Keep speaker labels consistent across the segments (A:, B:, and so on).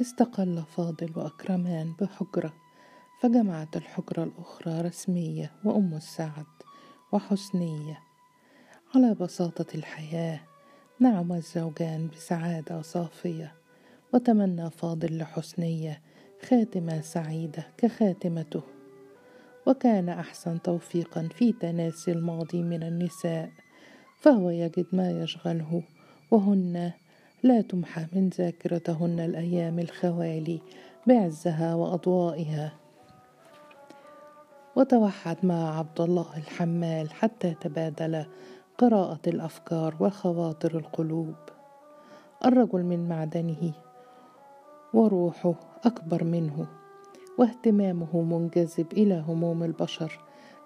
A: استقل فاضل وأكرمان بحجرة فجمعت الحجرة الأخرى رسمية وأم السعد وحسنية. على بساطة الحياة نعم الزوجان بسعادة صافية وتمنى فاضل لحسنية خاتمة سعيدة كخاتمته. وكان أحسن توفيقا في تناسي الماضي من النساء فهو يجد ما يشغله وهن لا تمحى من ذاكرتهن الأيام الخوالي بعزها وأضوائها. وتوحد مع عبد الله الحمال حتى تبادل قراءة الأفكار وخواطر القلوب. الرجل من معدنه وروحه أكبر منه واهتمامه منجذب إلى هموم البشر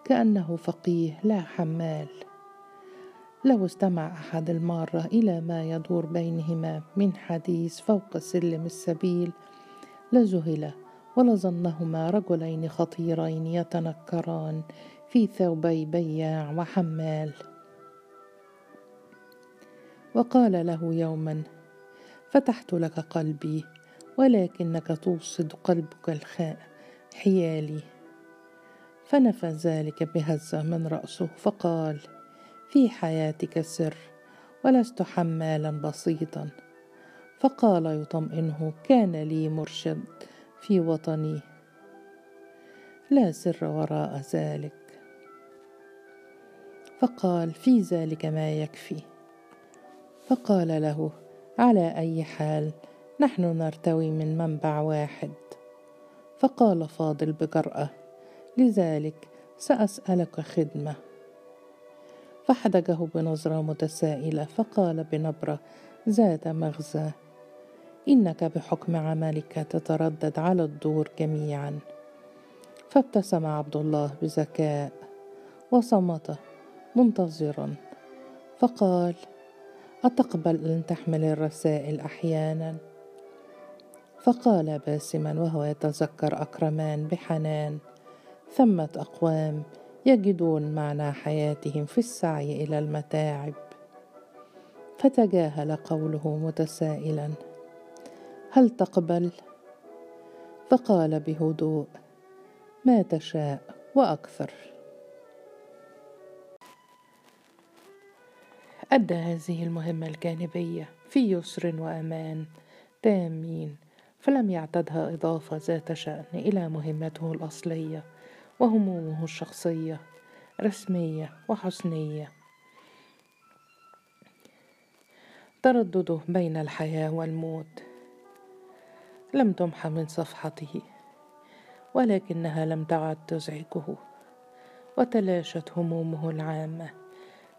A: كأنه فقيه لا حمال. لو استمع أحد المارة إلى ما يدور بينهما من حديث فوق سلم السبيل لذهل ولظنهما رجلين خطيرين يتنكران في ثوبي بياع وحمال. وقال له يوما فتحت لك قلبي ولكنك توصد قلبك الخاء حيالي. فنفى ذلك بهزة من رأسه فقال في حياتك سر ولست حمالا بسيطا. فقال يطمئنه كان لي مرشد في وطني. لا سر وراء ذلك. فقال في ذلك ما يكفي. فقال له على أي حال نحن نرتوي من منبع واحد. فقال فاضل بجراه لذلك سأسألك خدمة. فحدجه بنظره متسائله فقال بنبرة ذات مغزى إنك بحكم عملك تتردد على الدور جميعا. فابتسم عبد الله بذكاء وصمت منتظرا فقال أتقبل أن تحمل الرسائل أحيانا؟ فقال باسما وهو يتذكر أكرمان بحنان ثمة أقوام يجدون معنى حياتهم في السعي إلى المتاعب. فتجاهل قوله متسائلا هل تقبل؟ فقال بهدوء ما تشاء وأكثر. أدى هذه المهمة الجانبية في يسر وأمان تامين فلم يعتدها إضافة ذات شأن إلى مهمته الأصلية. وهمومه الشخصية رسمية وحسنية. تردده بين الحياة والموت. لم تمح من صفحته ولكنها لم تعد تزعجه. وتلاشت همومه العامة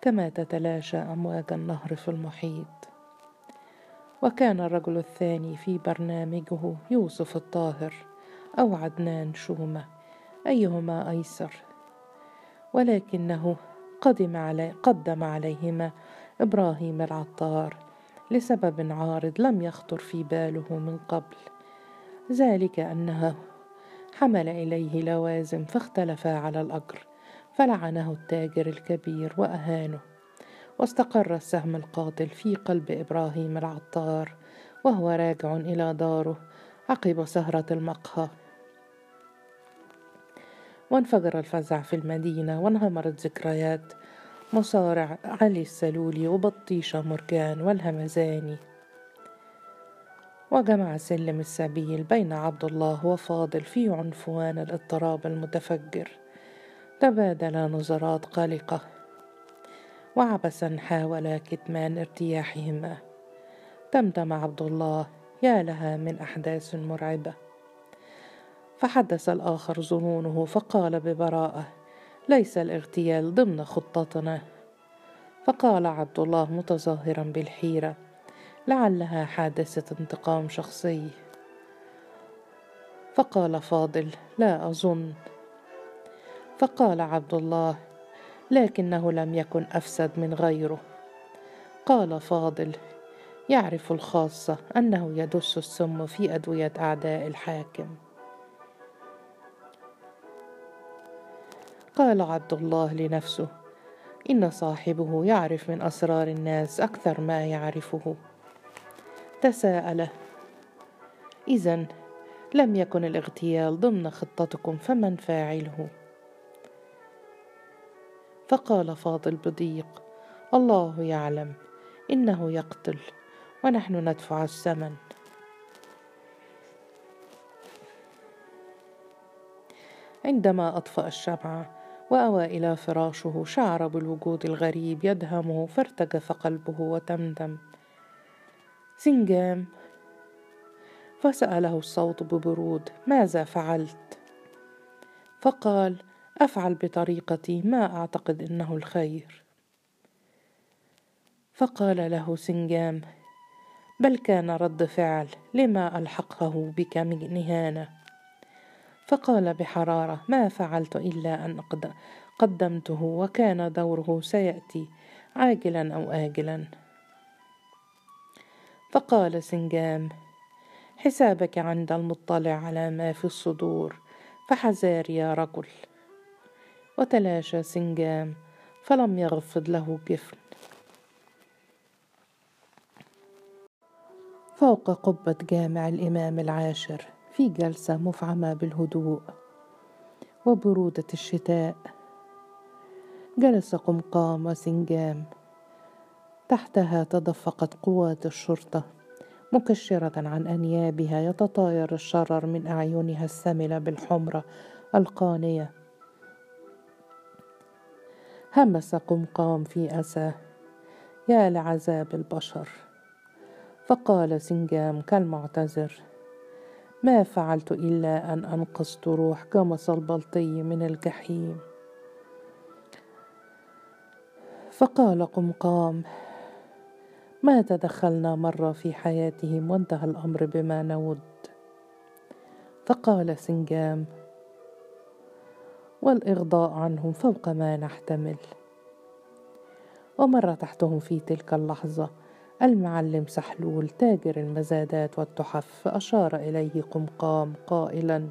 A: كما تتلاشى أمواج النهر في المحيط. وكان الرجل الثاني في برنامجه يوسف الطاهر أو عدنان شومة. أيهما أيسر؟ ولكنه قدم, علي قدم عليهما إبراهيم العطار لسبب عارض لم يخطر في باله من قبل. ذلك أنه حمل إليه لوازم فاختلفا على الأجر فلعنه التاجر الكبير وأهانه واستقر السهم القاتل في قلب إبراهيم العطار وهو راجع إلى داره عقب سهرة المقهى. وانفجر الفزع في المدينة وانهمرت ذكريات مصارع علي السلولي وبطيشة مرجان والهمزاني. وجمع سلم السبيل بين عبد الله وفاضل في عنفوان الاضطراب المتفجر. تبادلا نظرات قلقة. وعبثا حاولا كتمان ارتياحهما. تمتم عبد الله يا لها من أحداث مرعبة. فحدث الآخر ظنونه فقال ببراءة ليس الاغتيال ضمن خطتنا. فقال عبد الله متظاهرا بالحيرة لعلها حادثة انتقام شخصي. فقال فاضل لا أظن. فقال عبد الله لكنه لم يكن أفسد من غيره. قال فاضل يعرف الخاصة أنه يدس السم في أدوية أعداء الحاكم. قال عبد الله لنفسه إن صاحبه يعرف من أسرار الناس أكثر ما يعرفه. تساءل إذا لم يكن الاغتيال ضمن خطتكم فمن فاعله؟ فقال فاضل بضيق الله يعلم إنه يقتل ونحن ندفع الثمن. عندما أطفأ الشمعة وأوى إلى فراشه شعر بالوجود الغريب يدهمه فارتجف قلبه وتمدم. سنجام. فسأله الصوت ببرود ماذا فعلت؟ فقال أفعل بطريقتي ما أعتقد إنه الخير. فقال له سنجام بل كان رد فعل لما ألحقه بك من اهانه فقال بحرارة ما فعلت إلا أن قدمته وكان دوره سيأتي عاجلا أو اجلا. فقال سنجام حسابك عند المطلع على ما في الصدور فحذار يا رجل. وتلاشى سنجام فلم يغفض له جفن. فوق قبة جامع الإمام العاشر. في جلسة مفعمة بالهدوء وبرودة الشتاء. جلس قمقام وسنجام. تحتها تدفقت قوات الشرطة مكشرة عن أنيابها يتطاير الشرر من أعينها السملة بالحمرة القانية. همس قمقام في أساه يا لعذاب البشر. فقال سنجام كالمعتذر ما فعلت إلا أن أنقذت روح جمص البلطي من الجحيم. فقال قمقام ما تدخلنا مرة في حياتهم وانتهى الأمر بما نود. فقال سنجام والإغضاء عنهم فوق ما نحتمل. ومر تحتهم في تلك اللحظة المعلم سحلول تاجر المزادات والتحف فأشار إليه قمقام قائلا.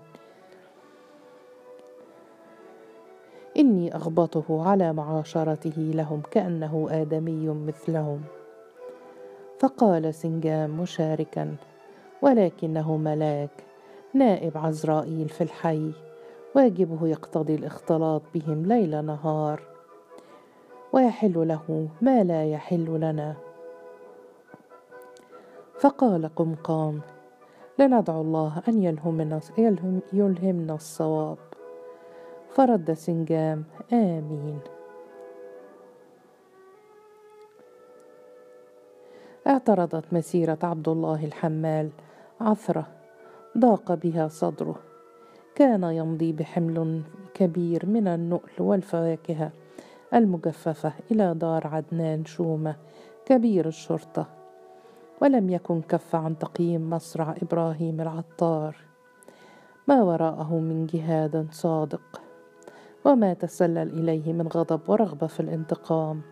A: إني أغبطه على معاشرته لهم كأنه آدمي مثلهم. فقال سنجام مشاركا ولكنه ملاك نائب عزرائيل في الحي واجبه يقتضي الاختلاط بهم ليل نهار. ويحل له ما لا يحل لنا. فقال قمقام لندعو الله أن يلهمنا, يلهم يلهمنا الصواب. فرد سنجام. آمين. اعترضت مسيرة عبد الله الحمال. عثرة ضاق بها صدره. كان يمضي بحمل كبير من النؤل والفواكه المجففة إلى دار عدنان شومة كبير الشرطة. ولم يكن كف عن تقييم مصرع إبراهيم العطار. ما وراءه من جهاد صادق وما تسلل إليه من غضب ورغبة في الانتقام.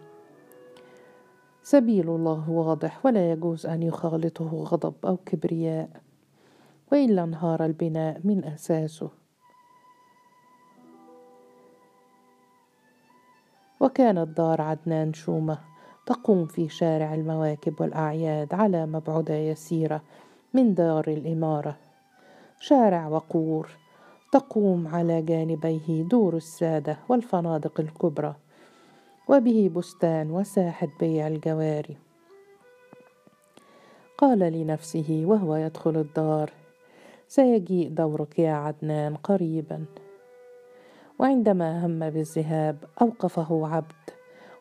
A: سبيل الله واضح ولا يجوز أن يخالطه غضب أو كبرياء وإلا انهار البناء من أساسه. وكانت دار عدنان شومة تقوم في شارع المواكب والأعياد على مبعدة يسيرة من دار الإمارة. شارع وقور تقوم على جانبيه دور السادة والفنادق الكبرى وبه بستان وساحة بيع الجواري. قال لنفسه وهو يدخل الدار سيجيء دورك يا عدنان قريبا. وعندما هم بالذهاب أوقفه عبد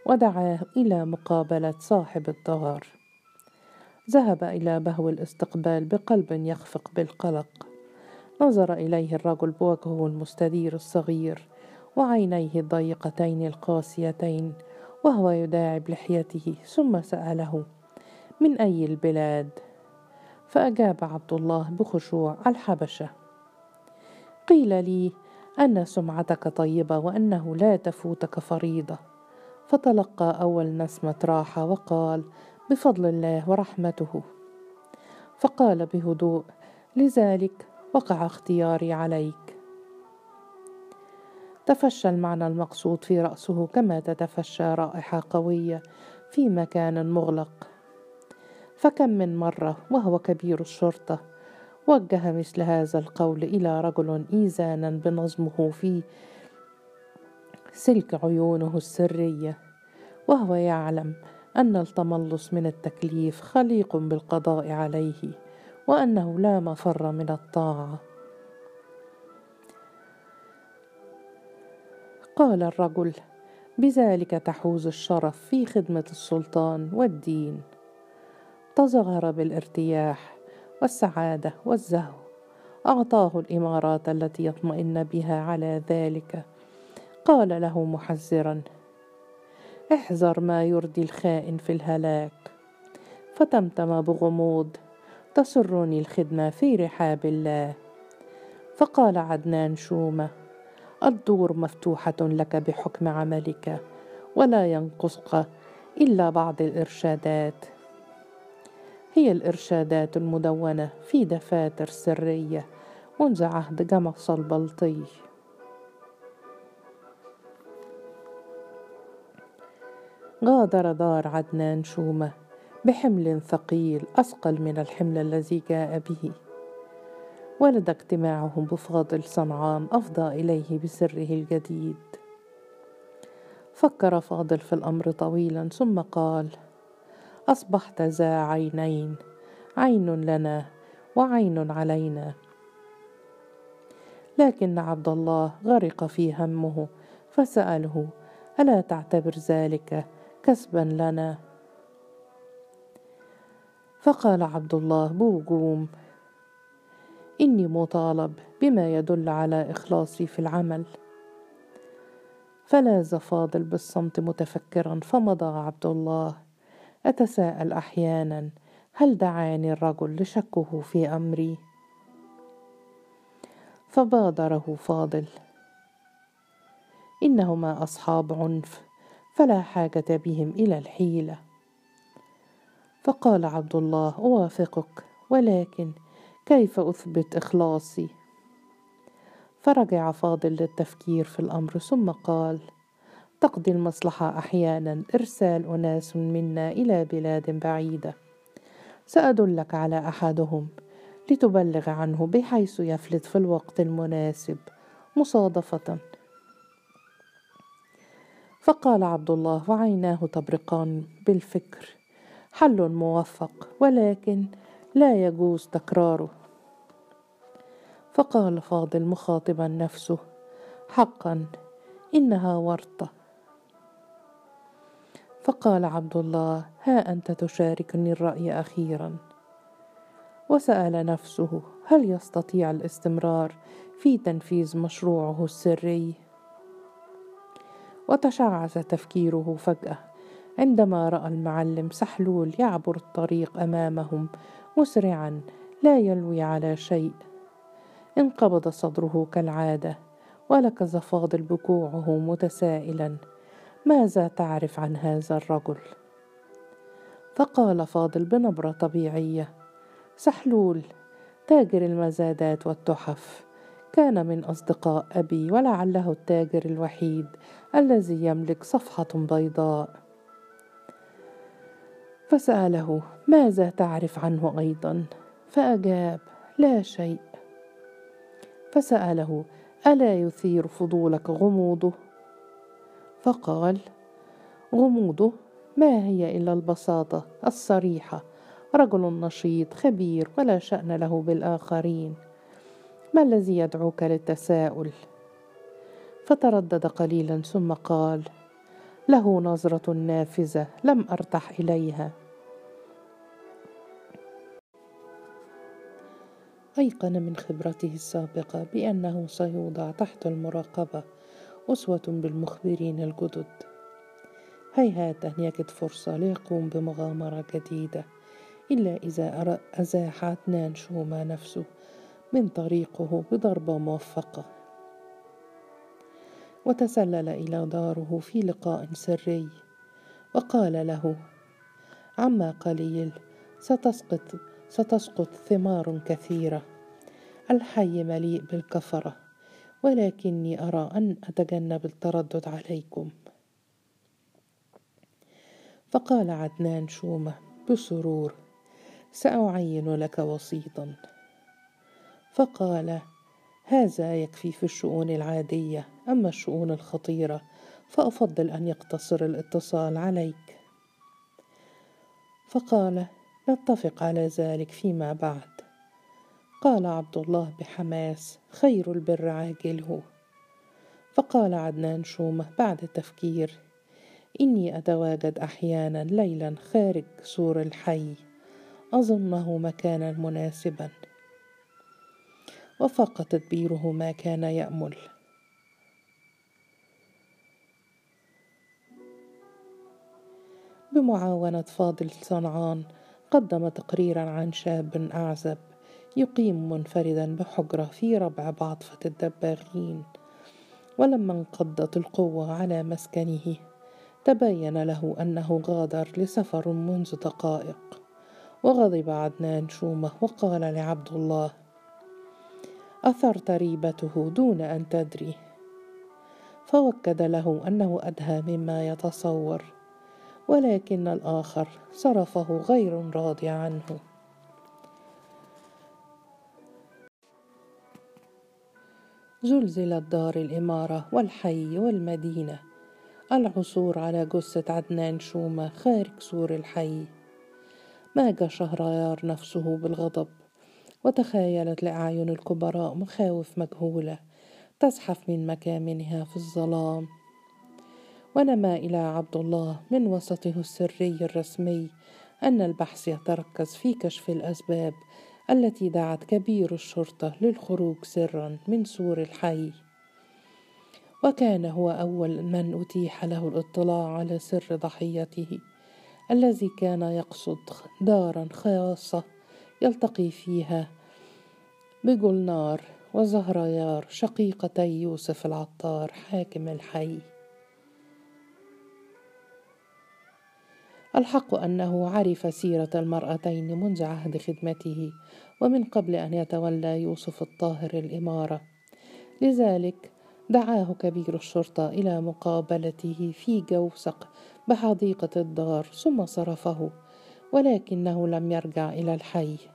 A: ودعاه إلى مقابلة صاحب الدار ذهب إلى بهو الاستقبال بقلب يخفق بالقلق. نظر إليه الرجل بوجهه المستدير الصغير وعينيه الضيقتين القاسيتين وهو يداعب لحيته ثم سأله من أي البلاد؟ فأجاب عبد الله بخشوع الحبشة. قيل لي أن سمعتك طيبة وأنه لا تفوتك فريضة. فتلقى أول نسمة راحه وقال بفضل الله ورحمته. فقال بهدوء لذلك وقع اختياري عليك. تفشى المعنى المقصود في رأسه كما تتفشى رائحة قوية في مكان مغلق. فكم من مرة وهو كبير الشرطة وجه مثل هذا القول إلى رجل إيزانا بنظمه في سلك عيونه السرية وهو يعلم أن التملص من التكليف خليق بالقضاء عليه وأنه لا مفر من الطاعة. قال الرجل بذلك تحوز الشرف في خدمة السلطان والدين. تظاهر بالارتياح والسعادة والزهو. أعطاه الإمارات التي يطمئن بها على ذلك قال له محذرا. احذر ما يرضي الخائن في الهلاك. فتمتم بغموض. تسرني الخدمة في رحاب الله. فقال عدنان شومة. الدور مفتوحة لك بحكم عملك ولا ينقصك إلا بعض الإرشادات. هي الإرشادات المدونة في دفاتر سرية منذ عهد جمص البلطي. غادر دار عدنان شومة بحمل ثقيل أثقل من الحمل الذي جاء به. ولد اجتماعهم بفاضل صنعان أفضى إليه بسره الجديد. فكر فاضل في الأمر طويلا ثم قال أصبحت ذا عينين عين لنا وعين علينا. لكن عبد الله غرق في همه فسأله ألا تعتبر ذلك كسبا لنا. فقال عبد الله بوجوم إني مطالب بما يدل على إخلاصي في العمل. فلاذ فاضل بالصمت متفكرا فمضى عبد الله. أتساءل أحيانا هل دعاني الرجل لشكه في أمري؟ فبادره فاضل. إنهما أصحاب عنف. فلا حاجة بهم إلى الحيلة. فقال عبد الله أوافقك ولكن كيف أثبت إخلاصي؟ فرجع فاضل للتفكير في الأمر ثم قال تقضي المصلحة أحيانا إرسال أناس منا إلى بلاد بعيدة. سأدلك على أحدهم لتبلغ عنه بحيث يفلت في الوقت المناسب مصادفة. فقال عبد الله وعيناه تبرقان بالفكر. حل موفق ولكن لا يجوز تكراره. فقال فاضل مخاطبا نفسه حقا إنها ورطة. فقال عبد الله ها أنت تشاركني الرأي أخيرا. وسأل نفسه هل يستطيع الاستمرار في تنفيذ مشروعه السري؟ وتشعث تفكيره فجأة. عندما رأى المعلم سحلول يعبر الطريق أمامهم مسرعا لا يلوي على شيء. انقبض صدره كالعادة ولكز فاضل بكوعه متسائلا. ماذا تعرف عن هذا الرجل؟ فقال فاضل بنبرة طبيعية سحلول تاجر المزادات والتحف. كان من أصدقاء أبي ولعله التاجر الوحيد الذي يملك صفحة بيضاء. فسأله ماذا تعرف عنه أيضا؟ فأجاب لا شيء. فسأله ألا يثير فضولك غموضه؟ فقال غموضه؟ ما هي إلا البساطة الصريحة رجل نشيط خبير ولا شأن له بالآخرين. ما الذي يدعوك للتساؤل؟ فتردد قليلا ثم قال له نظرة نافذة لم أرتح إليها. أيقن من خبرته السابقة بأنه سيوضع تحت المراقبة أسوة بالمخبرين الجدد. هيهات أن يجد فرصة ليقوم بمغامرة جديدة إلا إذا أزاح عدنان شوما نفسه. من طريقه بضربة موفقة. وتسلل إلى داره في لقاء سري وقال له عما قليل ستسقط ستسقط ثمار كثيرة. الحي مليء بالكفرة ولكني أرى أن أتجنب التردد عليكم. فقال عدنان شومة بسرور سأعين لك وسيطا. فقال هذا يكفي في الشؤون العادية أما الشؤون الخطيرة فأفضل أن يقتصر الاتصال عليك. فقال نتفق على ذلك فيما بعد. قال عبد الله بحماس خير البر عاجله. فقال عدنان شومة بعد تفكير إني أتواجد أحيانا ليلا خارج سور الحي أظنه مكانا مناسبا. وفاق تدبيره ما كان يأمل. بمعاونة فاضل صنعان قدم تقريرا عن شاب أعزب يقيم منفردا بحجرة في ربع بعضفه الدباغين. ولما انقضت القوة على مسكنه تبين له أنه غادر لسفر منذ دقائق. وغضب عدنان شومة وقال لعبد الله أثرت ريبته دون أن تدري. فوكد له أنه أدهى مما يتصور ولكن الآخر صرفه غير راضي عنه. زلزلت دار الإمارة والحي والمدينة العثور على جثة عدنان شومة خارج سور الحي. ماج شهريار نفسه بالغضب. وتخيلت لأعين الكبراء مخاوف مجهولة تزحف من مكامنها في الظلام. ونما إلى عبد الله من وسطه السري الرسمي أن البحث يتركز في كشف الأسباب التي دعت كبير الشرطة للخروج سرا من سور الحي. وكان هو أول من أتيح له الاطلاع على سر ضحيته الذي كان يقصد دارا خاصة يلتقي فيها بجلنار وزهريار شقيقتي يوسف العطار حاكم الحي. الحق أنه عرف سيرة المرأتين منذ عهد خدمته ومن قبل أن يتولى يوسف الطاهر الإمارة. لذلك دعاه كبير الشرطة إلى مقابلته في جوسق بحديقة الدار ثم صرفه ولكنه لم يرجع إلى الحي.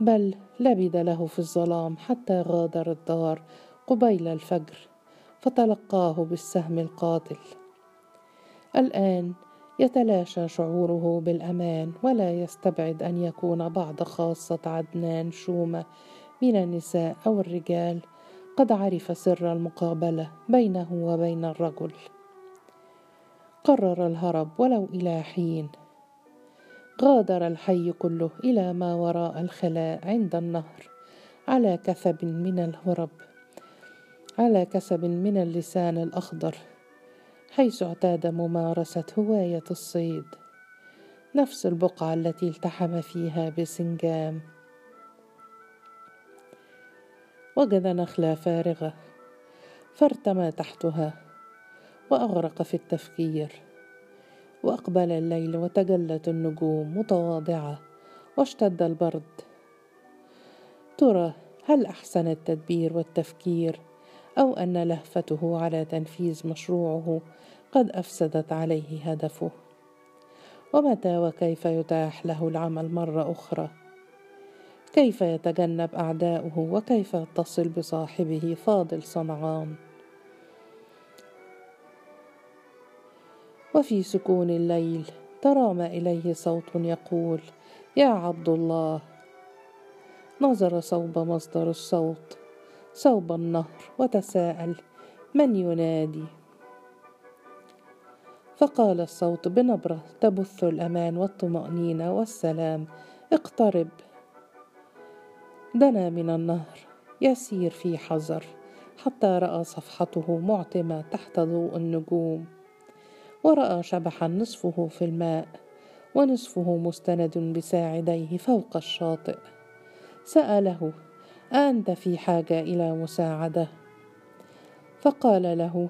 A: بل لبد له في الظلام حتى غادر الدار قبيل الفجر فتلقاه بالسهم القاتل. الآن يتلاشى شعوره بالأمان ولا يستبعد أن يكون بعض خاصة عدنان شومة من النساء أو الرجال قد عرف سر المقابلة بينه وبين الرجل. قرر الهرب ولو إلى حين غادر الحي كله إلى ما وراء الخلاء عند النهر. على كثب من الهرب. على كسب من اللسان الأخضر. حيث اعتاد ممارسة هواية الصيد. نفس البقعة التي التحم فيها بسنجام. وجد نخلة فارغة. فارتمى تحتها. وأغرق في التفكير. وأقبل الليل وتجلت النجوم متواضعة واشتد البرد. ترى هل أحسن التدبير والتفكير؟ أو أن لهفته على تنفيذ مشروعه قد أفسدت عليه هدفه؟ ومتى وكيف يتاح له العمل مرة أخرى؟ كيف يتجنب أعداؤه؟ وكيف يتصل بصاحبه فاضل صنعان؟ وفي سكون الليل ترام إليه صوت يقول يا عبد الله. نظر صوب مصدر الصوت صوب النهر وتساءل من ينادي؟ فقال الصوت بنبرة تبث الأمان والطمأنينة والسلام اقترب. دنا من النهر يسير في حذر حتى رأى صفحته معتمة تحت ضوء النجوم. ورأى شبحا نصفه في الماء ونصفه مستند بساعديه فوق الشاطئ. سأله أنت في حاجة إلى مساعدة؟ فقال له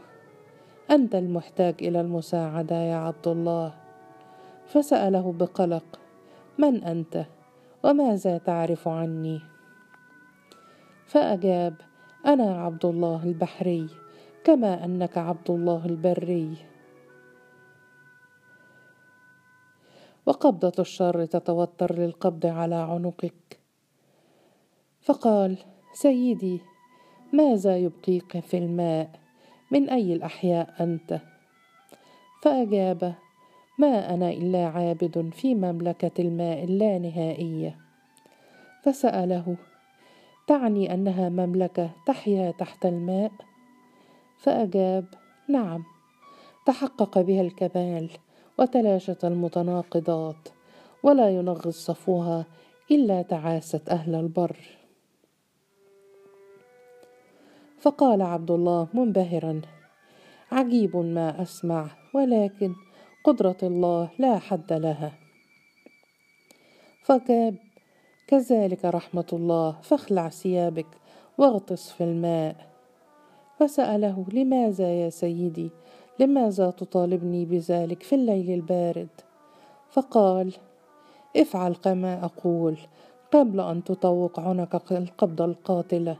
A: أنت المحتاج إلى المساعدة يا عبد الله. فسأله بقلق من أنت؟ وماذا تعرف عني؟ فأجاب أنا عبد الله البحري كما أنك عبد الله البري. وقبضة الشر تتوتر للقبض على عنقك. فقال سيدي ماذا يبقيك في الماء؟ من أي الأحياء أنت؟ فأجاب ما أنا إلا عابد في مملكة الماء اللانهائية. فسأله تعني أنها مملكة تحيا تحت الماء؟ فأجاب نعم تحقق بها الكمال وتلاشت المتناقضات ولا ينغص صفوها إلا تعاسه أهل البر. فقال عبد الله منبهرا عجيب ما أسمع ولكن قدرة الله لا حد لها. فكاب كذلك رحمة الله فاخلع ثيابك واغطس في الماء. فسأله لماذا يا سيدي لماذا تطالبني بذلك في الليل البارد؟ فقال افعل كما أقول قبل أن تطوق عنقك القبضه القاتلة.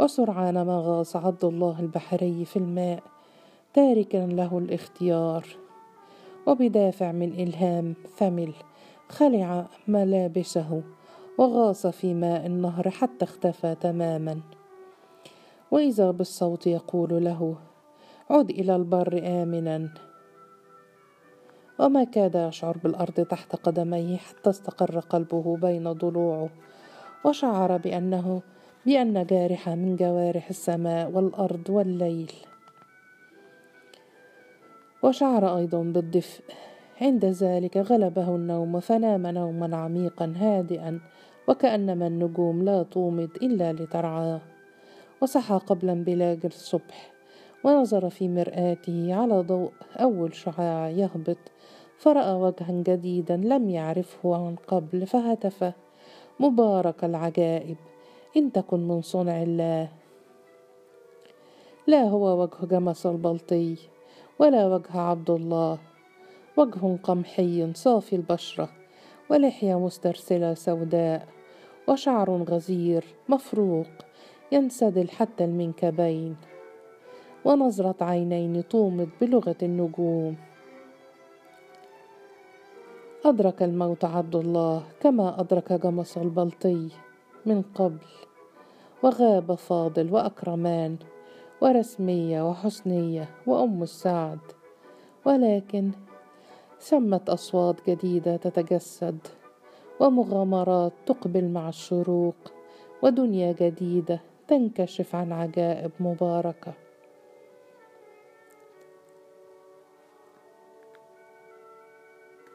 A: وسرعان ما غاص عبد الله البحري في الماء تاركا له الاختيار. وبدافع من إلهام ثمل خلع ملابسه وغاص في ماء النهر حتى اختفى تماما. وإذا بالصوت يقول له عد إلى البر آمنا. وما كاد يشعر بالأرض تحت قدميه حتى استقر قلبه بين ضلوعه وشعر بأنه بأن جارحة من جوارح السماء والأرض والليل. وشعر أيضا بالدفء عند ذلك غلبه النوم فنام نوما عميقا هادئا وكأنما النجوم لا تومض إلا لترعاه. وصحى قبل انبلاج الصبح. ونظر في مرآته على ضوء أول شعاع يهبط. فرأى وجها جديدا لم يعرفه عن قبل فهتف. مبارك العجائب إن تكن من صنع الله. لا هو وجه جمس البلطي ولا وجه عبد الله. وجه قمحي صافي البشرة ولحية مسترسلة سوداء. وشعر غزير مفروق ينسدل حتى المنكبين. ونظرة عينين تومض بلغة النجوم. أدرك الموت عبد الله كما أدرك جمس البلطي من قبل وغاب فاضل وأكرمان ورسمية وحسنية وأم السعد. ولكن ثمت أصوات جديدة تتجسد ومغامرات تقبل مع الشروق ودنيا جديدة تنكشف عن عجائب مباركة.